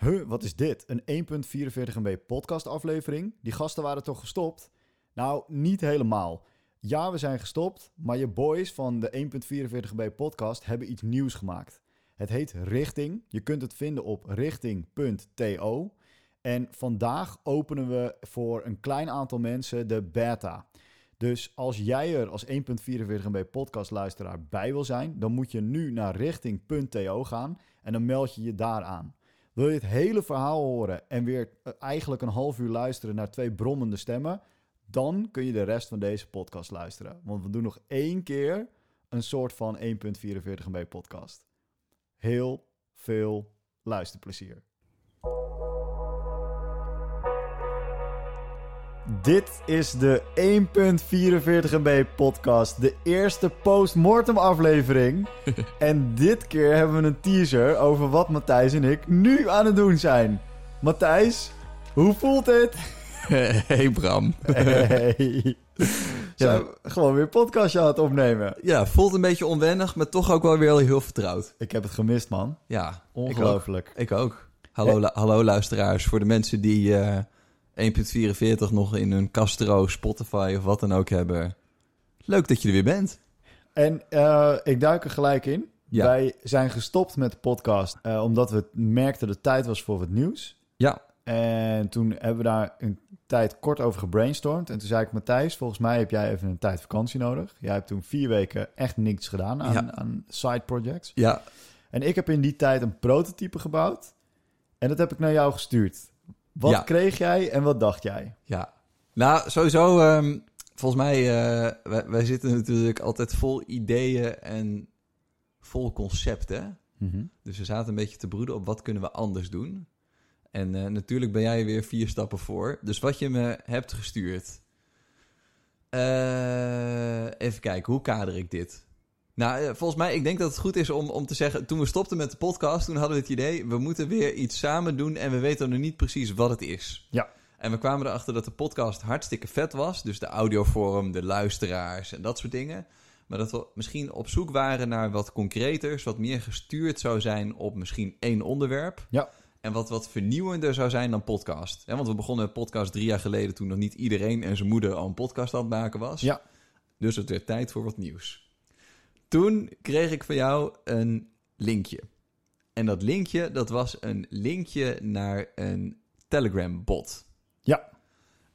Huh, wat is dit? Een 1.44 MB podcast aflevering? Die gasten waren toch gestopt? Nou, niet helemaal. Ja, we zijn gestopt, maar je boys van de 1.44 MB podcast hebben iets nieuws gemaakt. Het heet Richting. Je kunt het vinden op richting.to. En vandaag openen we voor een klein aantal mensen de beta. Dus als jij er als 1.44 MB podcast luisteraar bij wil zijn, dan moet je nu naar richting.to gaan en dan meld je je daar aan. Wil je het hele verhaal horen en weer eh, eigenlijk een half uur luisteren naar twee brommende stemmen, dan kun je de rest van deze podcast luisteren. Want we doen nog één keer een soort van 1.44 MB podcast. Heel veel luisterplezier. Dit is de 1.44 MB podcast, de eerste post-mortem aflevering. en dit keer hebben we een teaser over wat Matthijs en ik nu aan het doen zijn. Matthijs, hoe voelt het? Hey Bram. Hey. Zijn we gewoon weer een podcastje aan het opnemen? Ja, voelt een beetje onwennig, maar toch ook wel weer heel vertrouwd. Ik heb het gemist, man. Ja, Ongelooflijk. Ik ook. Ik ook. Hallo, lu- hallo luisteraars. Voor de mensen die eh 1.44 nog in hun Castro, Spotify of wat dan ook hebben. Leuk dat je er weer bent. En eh, ik duik er gelijk in. Ja. Wij zijn gestopt met de podcast eh, omdat we merkten dat het tijd was voor wat nieuws. Ja, En toen hebben we daar een tijd kort over gebrainstormd. En toen zei ik, Matthijs, volgens mij heb jij even een tijd vakantie nodig. Jij hebt toen vier weken echt niks gedaan aan, Ja. aan side projects. ja, En ik heb in die tijd een prototype gebouwd. En dat heb ik naar jou gestuurd. Wat Ja. kreeg jij en wat dacht jij? ja. Nou, sowieso, ehm, volgens mij, eh, wij, wij zitten natuurlijk altijd vol ideeën en vol concepten. Dus we zaten een beetje te broeden op wat kunnen we anders doen. En eh, natuurlijk ben jij weer vier stappen voor. Dus wat je me hebt gestuurd. Eh, even kijken, hoe kader ik dit? Nou, eh, volgens mij, ik denk dat het goed is om, om te zeggen... Toen we stopten met de podcast, toen hadden we het idee... we moeten weer iets samen doen en we weten nog niet precies wat het is. Ja. En we kwamen erachter dat de podcast hartstikke vet was. Dus de audiovorm, de luisteraars en dat soort dingen. Maar dat we misschien op zoek waren naar wat concreters, wat meer gestuurd zou zijn op misschien één onderwerp. Ja. En wat wat vernieuwender zou zijn dan podcast. Ja, want we begonnen met podcast drie jaar geleden toen nog niet iedereen en zijn moeder al een podcast aan het maken was. Ja. Dus het werd tijd voor wat nieuws. Toen kreeg ik van jou een linkje. En dat linkje, dat was een linkje naar een Telegram bot. Ja.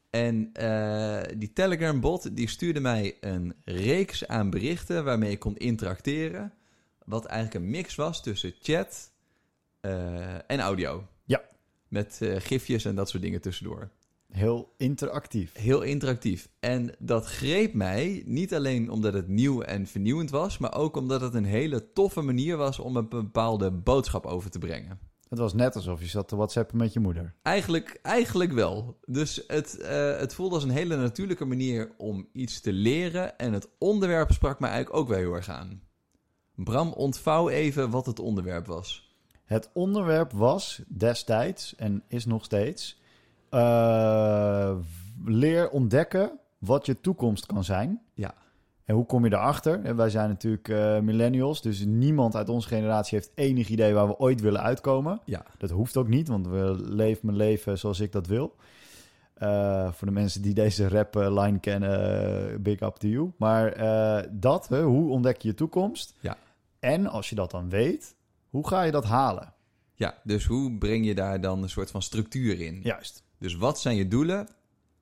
En eh, die Telegram bot die stuurde mij een reeks aan berichten waarmee ik kon interacteren. Wat eigenlijk een mix was tussen chat eh, en audio. Ja. Met eh, gifjes en dat soort dingen tussendoor. Heel interactief. Heel interactief. En dat greep mij niet alleen omdat het nieuw en vernieuwend was, maar ook omdat het een hele toffe manier was om een bepaalde boodschap over te brengen. Het was net alsof je zat te whatsappen met je moeder. Eigenlijk, eigenlijk wel. Dus het, eh, het voelde als een hele natuurlijke manier om iets te leren. En het onderwerp sprak mij eigenlijk ook wel heel erg aan. Bram, ontvouw even wat het onderwerp was. Het onderwerp was destijds en is nog steeds... eh, leer ontdekken wat je toekomst kan zijn. Ja. En hoe kom je daarachter? En wij zijn natuurlijk eh, millennials, dus niemand uit onze generatie heeft enig idee waar we ooit willen uitkomen. Ja. Dat hoeft ook niet, want we leven mijn leven zoals ik dat wil. Eh, voor de mensen die deze rap-line kennen, eh, big up to you. Maar dat, hè, hoe ontdek je je toekomst? Ja. En als je dat dan weet, hoe ga je dat halen? Ja, dus hoe breng je daar dan een soort van structuur in? Juist. Dus wat zijn je doelen?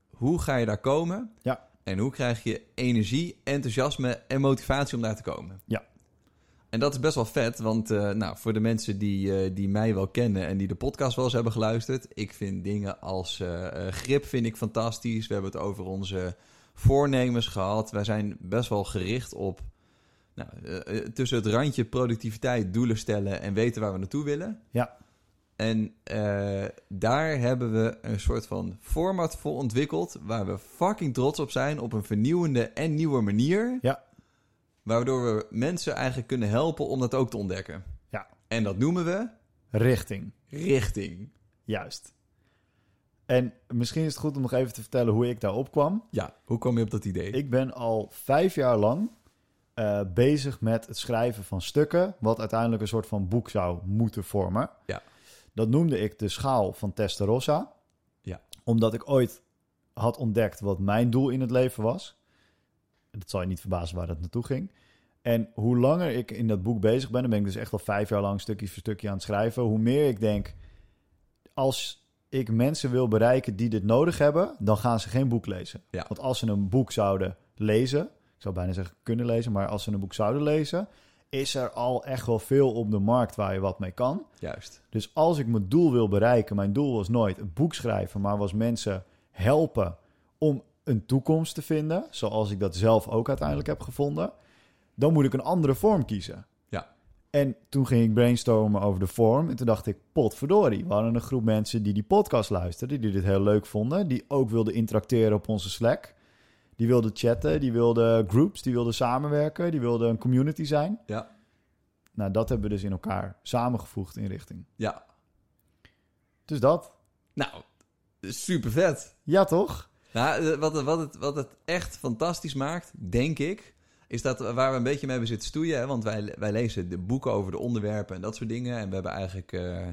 Hoe ga je daar komen? Ja. En hoe krijg je energie, enthousiasme en motivatie om daar te komen? Ja. En dat is best wel vet, want eh, nou, voor de mensen die, eh, die mij wel kennen en die de podcast wel eens hebben geluisterd, ik vind dingen als eh, grip vind ik fantastisch. We hebben het over onze voornemens gehad. Wij zijn best wel gericht op nou, tussen het randje productiviteit, doelen stellen en weten waar we naartoe willen. Ja. En eh, daar hebben we een soort van format voor ontwikkeld. Waar we fucking trots op zijn. Op een vernieuwende en nieuwe manier. Ja. Waardoor we mensen eigenlijk kunnen helpen om dat ook te ontdekken. Ja. En dat noemen we Richting. richting. Juist. En misschien is het goed om nog even te vertellen hoe ik daarop kwam. Ja, hoe kom je op dat idee? Ik ben al vijf jaar lang eh, bezig met het schrijven van stukken, wat uiteindelijk een soort van boek zou moeten vormen. Ja. Dat noemde ik de schaal van Testarossa. Ja. Omdat ik ooit had ontdekt wat mijn doel in het leven was. Dat zal je niet verbazen waar dat naartoe ging. En hoe langer ik in dat boek bezig ben, dan ben ik dus echt al vijf jaar lang stukje voor stukje aan het schrijven. Hoe meer ik denk, als ik mensen wil bereiken die dit nodig hebben, dan gaan ze geen boek lezen. Ja. Want als ze een boek zouden lezen, ik zou bijna zeggen kunnen lezen, maar als ze een boek zouden lezen, is er al echt wel veel op de markt waar je wat mee kan. Juist. Dus als ik mijn doel wil bereiken, mijn doel was nooit een boek schrijven, maar was mensen helpen om een toekomst te vinden, zoals ik dat zelf ook uiteindelijk heb gevonden, dan moet ik een andere vorm kiezen. Ja. En toen ging ik brainstormen over de vorm en toen dacht ik, potverdorie, we hadden een groep mensen die die podcast luisterden, die dit heel leuk vonden, die ook wilden interacteren op onze Slack. Die wilden chatten, die wilden groups, die wilden samenwerken, die wilden een community zijn. Ja. Nou, dat hebben we dus in elkaar samengevoegd in richting. Ja. Dus dat. Nou, super vet. Ja, toch? Nou, eh, wat, het- wat, het, wat het echt fantastisch maakt, denk ik, is dat waar we een beetje mee hebben zitten stoeien. Hè? Want wij, wij lezen de boeken over de onderwerpen en dat soort dingen. En we hebben eigenlijk eh,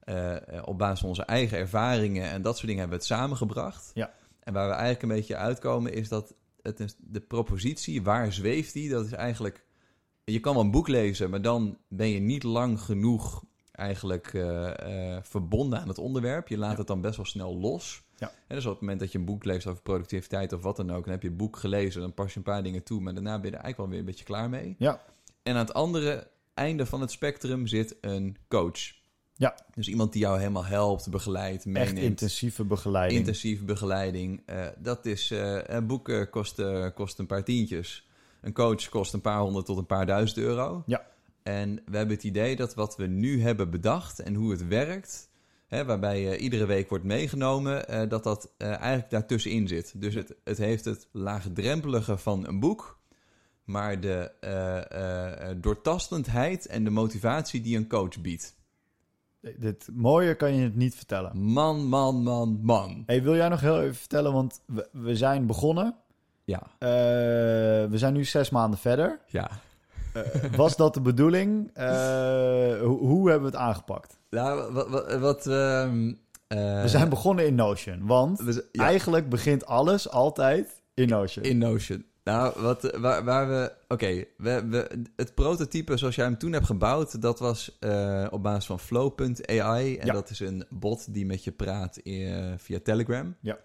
eh, op basis van onze eigen ervaringen en dat soort dingen hebben we het samengebracht. Ja. En waar we eigenlijk een beetje uitkomen is dat het is de propositie, waar zweeft die? Dat is eigenlijk, je kan wel een boek lezen, maar dan ben je niet lang genoeg eigenlijk eh, eh, verbonden aan het onderwerp. Je laat Ja. het dan best wel snel los. Ja. En dus op het moment dat je een boek leest over productiviteit of wat dan ook, dan heb je het boek gelezen, dan pas je een paar dingen toe, maar daarna ben je er eigenlijk wel weer een beetje klaar mee. Ja. En aan het andere einde van het spectrum zit een coach. Ja. Dus iemand die jou helemaal helpt, begeleidt, meeneemt. Echt intensieve begeleiding. Intensieve begeleiding. Eh, dat is, eh, een boek eh, kost, eh, kost een paar tientjes. Een coach kost een paar honderd tot een paar duizend euro. Ja. En we hebben het idee dat wat we nu hebben bedacht en hoe het werkt, hè, waarbij je iedere week wordt meegenomen, eh, dat dat eh, eigenlijk daartussenin zit. Dus het, het heeft het laagdrempelige van een boek, maar de eh, eh, eh, doortastendheid en de motivatie die een coach biedt. Dit mooier kan je het niet vertellen. Man, man, man, man. Hey, wil jij nog heel even vertellen? Want we, we zijn begonnen. Ja, Eh, we zijn nu zes maanden verder. ja. Eh, was dat de bedoeling? Eh, hoe, hoe hebben we het aangepakt? Nou, wat... wat, wat ehm, eh, We zijn begonnen in Notion. Want we ja, eigenlijk begint alles altijd in Notion. in Notion. Nou, wat, eh, waar, waar we... Oké, we, we, het prototype zoals jij hem toen hebt gebouwd... dat was eh, op basis van flow.ai. En Ja. dat is een bot die met je praat eh, via Telegram. Ja.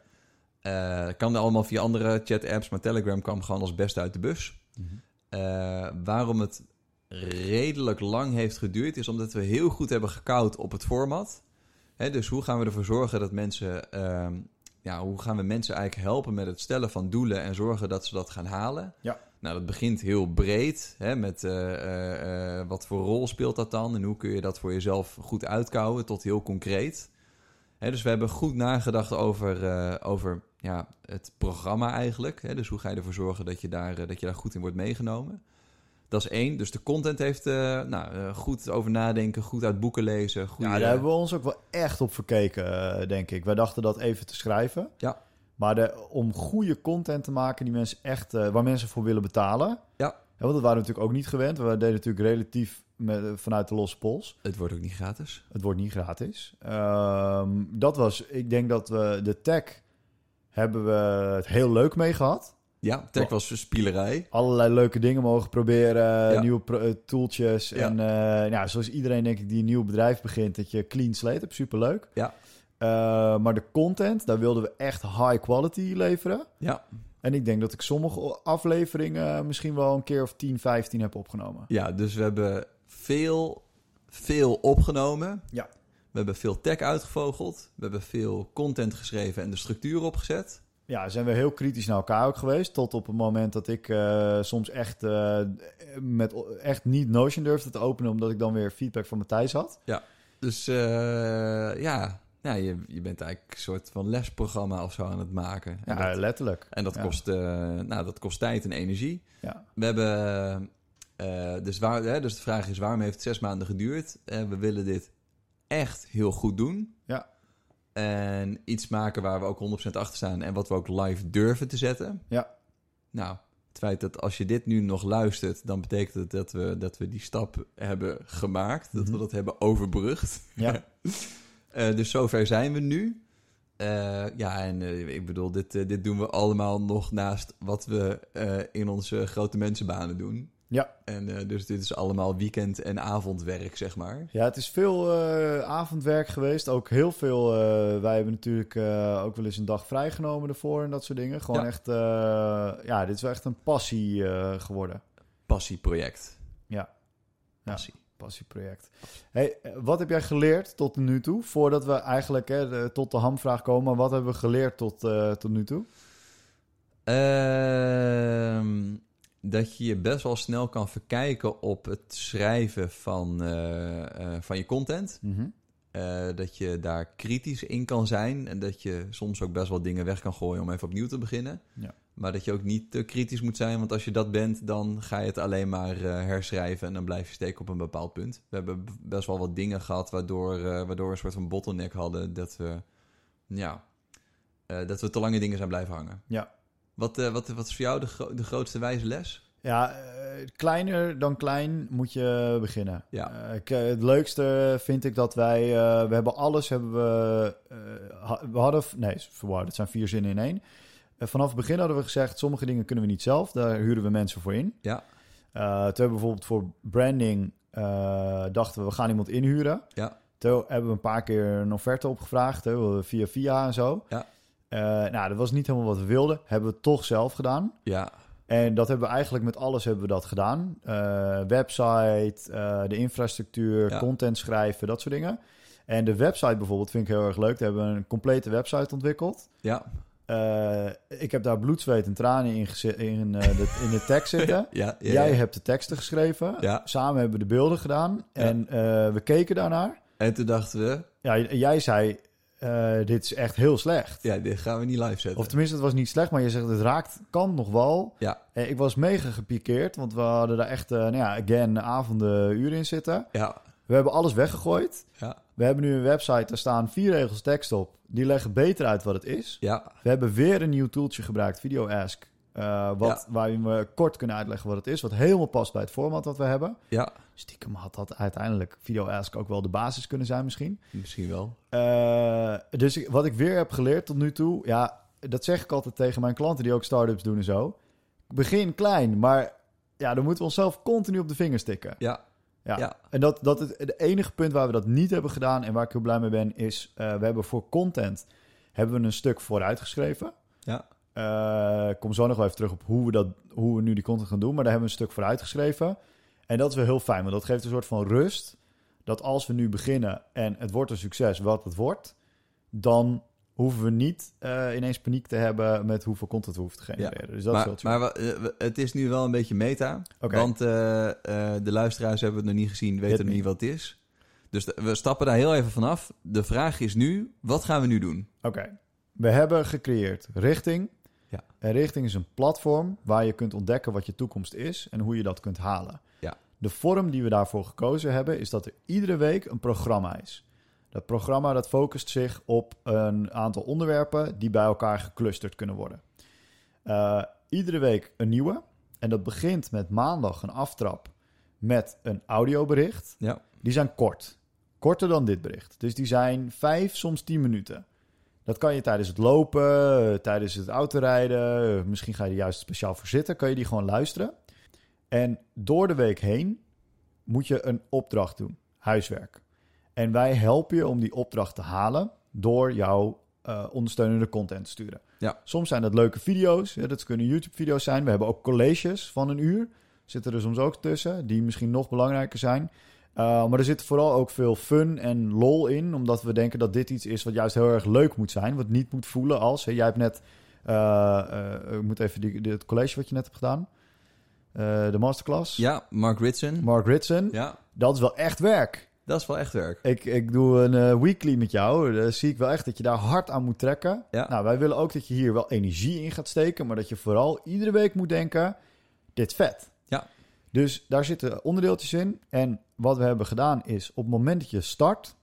Eh, kan allemaal via andere chat-apps... maar Telegram kwam gewoon als beste uit de bus. Mhm. Waarom het redelijk lang heeft geduurd, is omdat we heel goed hebben gekoud op het format. Hè, dus hoe gaan we ervoor zorgen dat mensen. Ja, hoe gaan we mensen eigenlijk helpen met het stellen van doelen en zorgen dat ze dat gaan halen? Ja. Nou, dat begint heel breed. Hè, met eh, eh, eh, wat voor rol speelt dat dan en hoe kun je dat voor jezelf goed uitkouwen tot heel concreet. Hè, dus we hebben goed nagedacht over, over ja, het programma eigenlijk. Hè? Dus hoe ga je ervoor zorgen dat je, daar, dat je daar goed in wordt meegenomen? Dat is één. Dus de content heeft eh, nou, eh, goed over nadenken, goed uit boeken lezen. Goede, Ja, daar hebben we ons ook wel echt op verkeken, eh, denk ik. Wij dachten dat even te schrijven. Ja. Maar de, om goede content te maken die mensen echt, waar mensen voor willen betalen. Ja. want dat waren we natuurlijk ook niet gewend. We deden natuurlijk relatief met, vanuit de losse pols. Het wordt ook niet gratis. Het wordt niet gratis. Ehm, dat was, ik denk dat we de tech hebben we het heel leuk mee gehad. Ja, tech was spielerij. Allerlei leuke dingen mogen proberen, Ja. nieuwe pro- eh, tooltjes. Ja. En eh, ja, zoals iedereen denk ik die een nieuw bedrijf begint, dat je clean slate hebt, superleuk. Ja. Eh, maar de content, daar wilden we echt high quality leveren. Ja. En ik denk dat ik sommige afleveringen misschien wel een keer of 10, 15 heb opgenomen. Ja, dus we hebben veel, veel opgenomen. Ja. We hebben veel tech uitgevogeld. We hebben veel content geschreven en de structuur opgezet. Ja, zijn we heel kritisch naar elkaar ook geweest. Tot op het moment dat ik eh, soms echt, eh, met, echt niet Notion durfde te openen, omdat ik dan weer feedback van Matthijs had. Dus eh, ja, ja je, je bent eigenlijk een soort van lesprogramma of zo aan het maken. En Ja, dat, letterlijk. en dat, ja. kost, nou, dat kost tijd en energie. Ja. We hebben, dus, waar, hè, dus de vraag is, waarom heeft het zes maanden geduurd? We willen dit echt heel goed doen. En iets maken waar we ook 100% achter staan en wat we ook live durven te zetten. Ja. Nou, het feit dat als je dit nu nog luistert, dan betekent het dat we, dat we die stap hebben gemaakt. Dat we Mhm. dat hebben overbrugd. Ja. Eh, dus zover zijn we nu. Eh, ja, en eh, ik bedoel, dit, dit doen we allemaal nog naast wat we in onze grote mensenbanen doen. Ja. En eh, dus dit is allemaal weekend- en avondwerk, zeg maar. Ja, het is veel eh, avondwerk geweest. Ook heel veel. eh, wij hebben natuurlijk ook wel eens een dag vrijgenomen ervoor en dat soort dingen. Gewoon Ja. echt. ja, dit is wel echt een passie geworden. Passieproject. Ja. Ja. Passie. Passieproject. Hey, wat heb jij geleerd tot nu toe? Voordat we eigenlijk hè, tot de hamvraag komen, wat hebben we geleerd tot, tot nu toe? Ehm, dat je je best wel snel kan verkijken op het schrijven van, eh, eh, van je content. Eh, dat je daar kritisch in kan zijn. En dat je soms ook best wel dingen weg kan gooien om even opnieuw te beginnen. Ja. Maar dat je ook niet te kritisch moet zijn. Want als je dat bent, dan ga je het alleen maar herschrijven. En dan blijf je steken op een bepaald punt. We hebben best wel wat dingen gehad waardoor, waardoor we een soort van bottleneck hadden. Dat we, ja, dat we te lange dingen zijn blijven hangen. Ja. Wat, eh, wat, wat is voor jou de, gro- de grootste wijze les? Ja, eh, kleiner dan klein moet je beginnen. Ja. Eh, ik, het leukste vind ik dat wij, we hebben alles, hebben we, we hadden, nee, verwarrd, het zijn vier zinnen in één. Vanaf het begin hadden we gezegd, sommige dingen kunnen we niet zelf, daar huren we mensen voor in. Ja. Toen hebben we bijvoorbeeld voor branding, dachten we, we gaan iemand inhuren. Ja. Toen hebben we een paar keer een offerte opgevraagd, hè, via via en zo. Ja. Eh, nou, dat was niet helemaal wat we wilden, hebben we toch zelf gedaan. Ja, En dat hebben we eigenlijk met alles hebben we dat gedaan. Eh, website, eh, de infrastructuur, Ja. content schrijven, dat soort dingen. En de website bijvoorbeeld vind ik heel erg leuk. Daar hebben we een complete website ontwikkeld. ja, ik heb daar bloed, zweet en tranen in, in, de, in de tekst zitten. ja. ja, Jij hebt de teksten geschreven. Ja. Samen hebben we de beelden gedaan. En we keken daarnaar. En toen dachten we, Ja, jij zei, eh, dit is echt heel slecht. ja, dit gaan we niet live zetten. Of tenminste, het was niet slecht, maar je zegt het raakt, kan nog wel. Ja. Eh, ik was mega gepikeerd, want we hadden daar echt, eh, nou ja, again, avonden, uren in zitten. Ja, We hebben alles weggegooid. ja, We hebben nu een website, daar staan vier regels tekst op. Die leggen beter uit wat het is. ja, We hebben weer een nieuw tooltje gebruikt, Video Ask. Eh, wat, Waarin we kort kunnen uitleggen wat het is. Wat helemaal past bij het format wat we hebben. ja. Stiekem had dat uiteindelijk Video Ask ook wel de basis kunnen zijn misschien. Misschien wel. Eh, dus ik- wat ik weer heb geleerd tot nu toe, ja, dat zeg ik altijd tegen mijn klanten die ook start-ups doen en zo. Begin klein, maar ja, dan moeten we onszelf continu op de vingers tikken. Ja, Ja. ja. En dat, dat het, het enige punt waar we dat niet hebben gedaan en waar ik heel blij mee ben, is uh, we hebben voor content hebben we een stuk vooruitgeschreven. Ja. Uh, ik kom zo nog wel even terug op hoe we, dat, hoe we nu die content gaan doen, maar daar hebben we een stuk vooruitgeschreven. En dat is wel heel fijn, want dat geeft een soort van rust. Dat als we nu beginnen en het wordt een succes, wat het wordt, dan hoeven we niet uh, ineens paniek te hebben met hoeveel content we hoeven te genereren. Ja, dus dat maar, is wel maar het is nu wel een beetje meta. Okay. Want uh, uh, de luisteraars hebben het nog niet gezien, weten nog niet wat het is. Dus we stappen daar heel even vanaf. De vraag is nu, wat gaan we nu doen? Oké, okay. we hebben gecreëerd Richting. En Richting is een platform waar je kunt ontdekken wat je toekomst is en hoe je dat kunt halen. Ja. De vorm die we daarvoor gekozen hebben, is dat er iedere week een programma is. Dat programma dat focust zich op een aantal onderwerpen die bij elkaar geclusterd kunnen worden. Uh, iedere week een nieuwe. En dat begint met maandag een aftrap met een audiobericht. Ja. Die zijn kort. Korter dan dit bericht. Dus die zijn vijf, soms tien minuten. Dat kan je tijdens het lopen, tijdens het autorijden. Misschien ga je er juist speciaal voor zitten. Kan je die gewoon luisteren. En door de week heen moet je een opdracht doen. Huiswerk. En wij helpen je om die opdracht te halen door jouw uh, ondersteunende content te sturen. Ja. Soms zijn dat leuke video's. Ja, dat kunnen YouTube-video's zijn. We hebben ook colleges van een uur. Zitten er soms ook tussen, die misschien nog belangrijker zijn. Uh, maar er zit vooral ook veel fun en lol in. Omdat we denken dat dit iets is wat juist heel erg leuk moet zijn. Wat niet moet voelen als... Hè, jij hebt net... Uh, ik moet even die, het college wat je net hebt gedaan. de masterclass. Ja, Mark Ritson. Mark Ritson. Ja. Dat is wel echt werk. Dat is wel echt werk. Ik, ik doe een uh, weekly met jou. Daar zie ik wel echt dat je daar hard aan moet trekken. Ja. Nou, wij willen ook dat je hier wel energie in gaat steken. Maar dat je vooral iedere week moet denken... Dit vet. Dus daar zitten onderdeeltjes in. En wat we hebben gedaan is... Op het moment dat je start...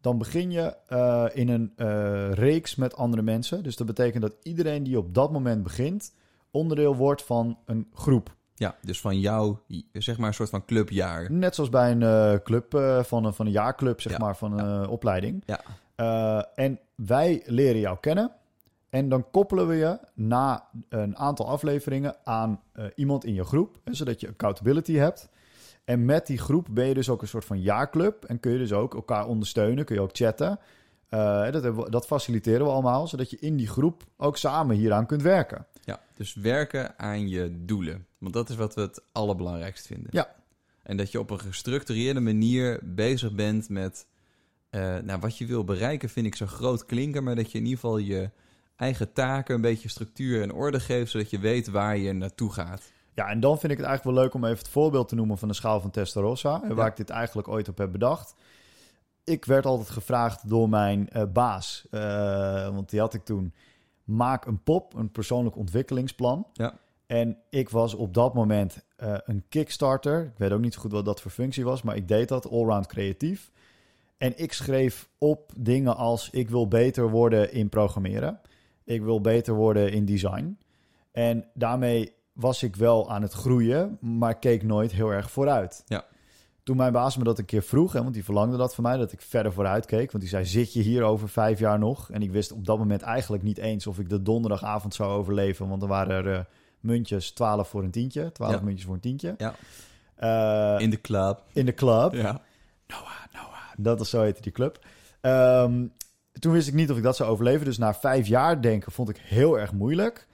Dan begin je uh, in een uh, reeks met andere mensen. Dus dat betekent dat iedereen die op dat moment begint... onderdeel wordt van een groep. Ja, dus van jou, zeg maar een soort van clubjaar. Net zoals bij een eh, club, eh, van, een, van een jaarclub, zeg Ja, maar, van een eh, opleiding. Ja. Eh, en wij leren jou kennen. En dan koppelen we je na een aantal afleveringen aan eh, iemand in je groep, zodat je accountability hebt. En met die groep ben je dus ook een soort van jaarclub. En kun je dus ook elkaar ondersteunen, kun je ook chatten. Eh, dat, we- dat faciliteren we allemaal, zodat je in die groep ook samen hieraan kunt werken. Ja, dus werken aan je doelen. Want dat is wat we het allerbelangrijkst vinden. Ja. En dat je op een gestructureerde manier bezig bent met... eh, nou, wat je wil bereiken vind ik zo groot klinken... maar dat je in ieder geval je eigen taken een beetje structuur en orde geeft... zodat je weet waar je naartoe gaat. Ja, en dan vind ik het eigenlijk wel leuk om even het voorbeeld te noemen van de schaal van Testarossa. en Waar Ja. ik dit eigenlijk ooit op heb bedacht. Ik werd altijd gevraagd door mijn eh, baas, eh, want die had ik toen. Maak een pop, een persoonlijk ontwikkelingsplan. Ja. En ik was op dat moment eh, een Kickstarter. Ik weet ook niet zo goed wat dat voor functie was, maar ik deed dat allround creatief. En ik schreef op dingen als: ik wil beter worden in programmeren. Ik wil beter worden in design. En daarmee was ik wel aan het groeien, maar keek nooit heel erg vooruit. Ja. Toen mijn baas me dat een keer vroeg, hè, want die verlangde dat van mij, dat ik verder vooruit keek. Want die zei, zit je hier over vijf jaar nog? En ik wist op dat moment eigenlijk niet eens of ik de donderdagavond zou overleven. Want er waren er eh, muntjes 12 voor een tientje. 12 Ja. muntjes voor een tientje. Ja. Eh, In de club. in de club. Ja. Dat is zo heette die club. Ehm, toen wist ik niet of ik dat zou overleven. Dus na vijf jaar denken vond ik heel erg moeilijk.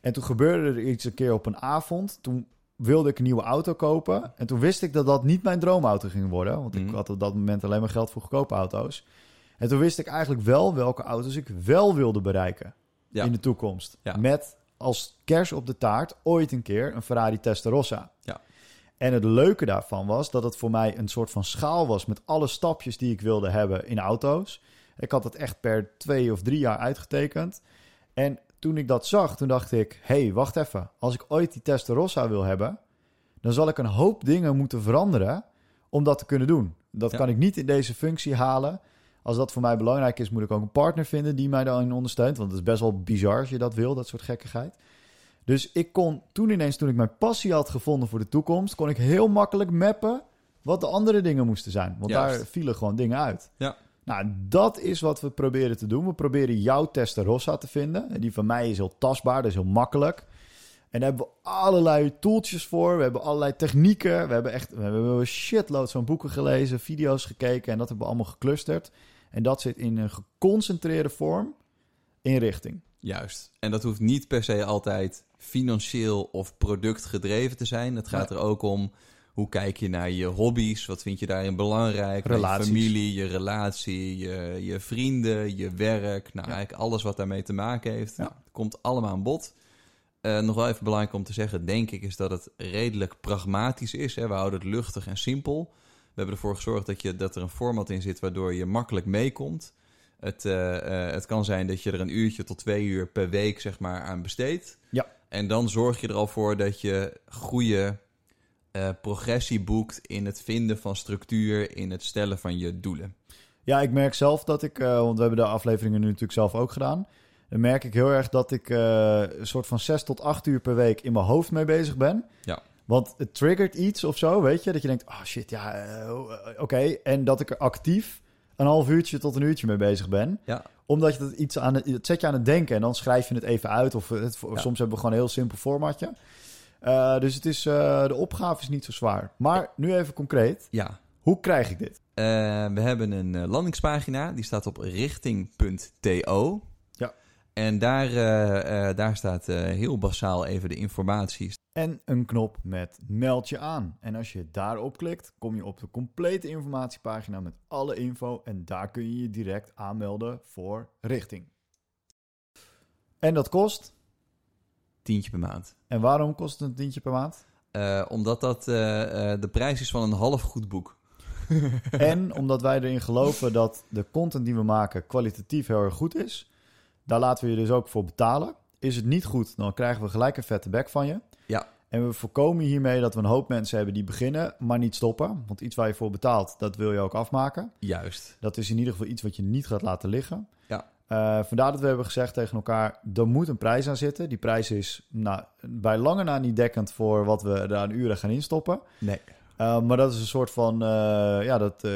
En toen gebeurde er iets een keer op een avond. Toen wilde ik een nieuwe auto kopen. En toen wist ik dat dat niet mijn droomauto ging worden. Want ik Mhm. had op dat moment alleen maar geld voor goedkope auto's. En toen wist ik eigenlijk wel welke auto's ik wel wilde bereiken Ja. in de toekomst. Ja. Met als kers op de taart ooit een keer een Ferrari Testarossa. Ja. En het leuke daarvan was dat het voor mij een soort van schaal was met alle stapjes die ik wilde hebben in auto's. Ik had het echt per twee of drie jaar uitgetekend. En toen ik dat zag, toen dacht ik: hé, hey, wacht even. Als ik ooit die Testarossa wil hebben, dan zal ik een hoop dingen moeten veranderen om dat te kunnen doen. Dat Ja. kan ik niet in deze functie halen. Als dat voor mij belangrijk is, moet ik ook een partner vinden die mij daarin ondersteunt. Want het is best wel bizar als je dat wil, dat soort gekkigheid. Dus ik kon toen ineens, toen ik mijn passie had gevonden voor de toekomst, kon ik heel makkelijk mappen wat de andere dingen moesten zijn. Want Juist. daar vielen gewoon dingen uit. Ja. Nou, dat is wat we proberen te doen. We proberen jouw Testarossa te vinden. En die van mij is heel tastbaar, dat is heel makkelijk. En daar hebben we allerlei tooltjes voor. We hebben allerlei technieken. We hebben echt we hebben een shitload van boeken gelezen, video's gekeken. En dat hebben we allemaal geclusterd. En dat zit in een geconcentreerde vorm in richting. Juist. En dat hoeft niet per se altijd financieel of productgedreven te zijn. Het gaat er ook om hoe kijk je naar je hobby's, wat vind je daarin belangrijk, je familie, je relatie, je, je vrienden, je werk. Nou, Ja. eigenlijk alles wat daarmee te maken heeft, Ja. komt allemaal aan bod. Eh, nog wel even belangrijk om te zeggen, denk ik, is dat het redelijk pragmatisch is. Hè? We houden het luchtig en simpel. We hebben ervoor gezorgd dat, je, dat er een format in zit waardoor je makkelijk meekomt. Het, eh, eh, het kan zijn dat je er een uurtje tot twee uur per week zeg maar, aan besteedt. Ja. En dan zorg je er al voor dat je goede eh, progressie boekt in het vinden van structuur, in het stellen van je doelen. Ja, ik merk zelf dat ik, eh, want we hebben de afleveringen nu natuurlijk zelf ook gedaan. Dan merk ik heel erg dat ik eh, een soort van zes tot acht uur per week in mijn hoofd mee bezig ben. Ja. Want het triggert iets of zo, weet je? Dat je denkt, ah shit, ja, oké. En dat ik er actief een half uurtje tot een uurtje mee bezig ben. Ja. Omdat je dat iets aan het, het zet je aan het denken en dan schrijf je het even uit. Of het, Ja. soms hebben we gewoon een heel simpel formatje. Eh, dus het is, eh, de opgave is niet zo zwaar. Maar nu even concreet. Ja. Hoe krijg ik dit? Eh, we hebben een landingspagina, die staat op richting.to. Ja. En daar, daar staat heel basaal even de informatie. en een knop met meld je aan. En als je daarop klikt, kom je op de complete informatiepagina met alle info en daar kun je je direct aanmelden voor richting. En dat kost. Tientje per maand. En waarom kost het een tientje per maand? Eh, omdat dat eh, eh, de prijs is van een half goed boek. En omdat wij erin geloven dat de content die we maken kwalitatief heel erg goed is. Daar laten we je dus ook voor betalen. Is het niet goed, dan krijgen we gelijk een vette back van je. Ja. En we voorkomen hiermee dat we een hoop mensen hebben die beginnen, maar niet stoppen. Want iets waar je voor betaalt, dat wil je ook afmaken. Juist. Dat is in ieder geval iets wat je niet gaat laten liggen. Ja. Eh, vandaar dat we hebben gezegd tegen elkaar, er moet een prijs aan zitten. Die prijs is nou, bij lange na niet dekkend voor wat we er aan uren gaan instoppen. Nee. Uh, maar dat is een soort van, uh, ja, dat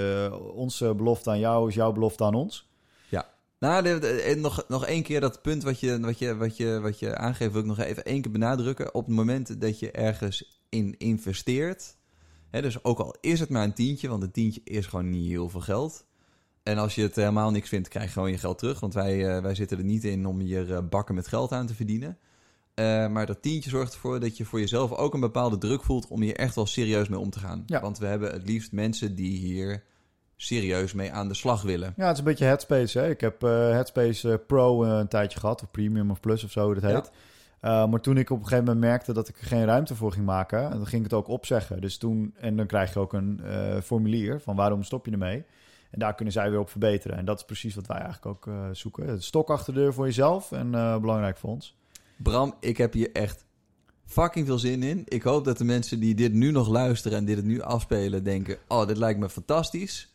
onze belofte aan jou is jouw belofte aan ons. Ja. Nou, de, de, nog, nog één keer dat punt wat je, wat, je, wat, je, wat je aangeeft, wil ik nog even één keer benadrukken. Op het moment dat je ergens in investeert, hè, dus ook al is het maar een tientje, want een tientje is gewoon niet heel veel geld. En als je het helemaal niks vindt, krijg je gewoon je geld terug. Want wij, wij zitten er niet in om hier bakken met geld aan te verdienen. Uh, maar dat tientje zorgt ervoor dat je voor jezelf ook een bepaalde druk voelt om hier echt wel serieus mee om te gaan. Ja. Want we hebben het liefst mensen die hier serieus mee aan de slag willen. Ja, het is een beetje Headspace. Hè? Ik heb uh, Headspace Pro een tijdje gehad, of Premium of Plus of zo, dat heet. Ja. maar toen ik op een gegeven moment merkte dat ik er geen ruimte voor ging maken, dan ging ik het ook opzeggen. Dus toen, en dan krijg je ook een formulier van waarom stop je ermee. En daar kunnen zij weer op verbeteren. En dat is precies wat wij eigenlijk ook zoeken. Het stok achter de deur voor jezelf en belangrijk voor ons. Bram, ik heb hier echt fucking veel zin in. Ik hoop dat de mensen die dit nu nog luisteren en dit het nu afspelen denken... oh, dit lijkt me fantastisch.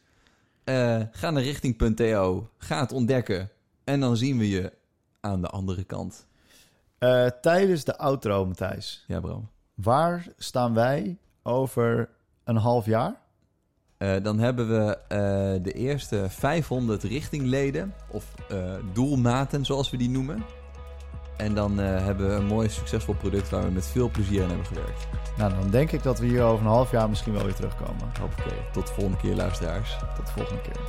Uh, ga naar richting.to, ga het ontdekken en dan zien we je aan de andere kant. Tijdens de outro, Matthijs. Ja, Bram. Waar staan wij over een half jaar? Uh, dan hebben we de eerste 500 richtingleden, of doelmaten zoals we die noemen. En dan hebben we een mooi succesvol product waar we met veel plezier aan hebben gewerkt. Nou, dan denk ik dat we hier over een half jaar misschien wel weer terugkomen. Hoppakee. Tot de volgende keer, luisteraars. Tot de volgende keer.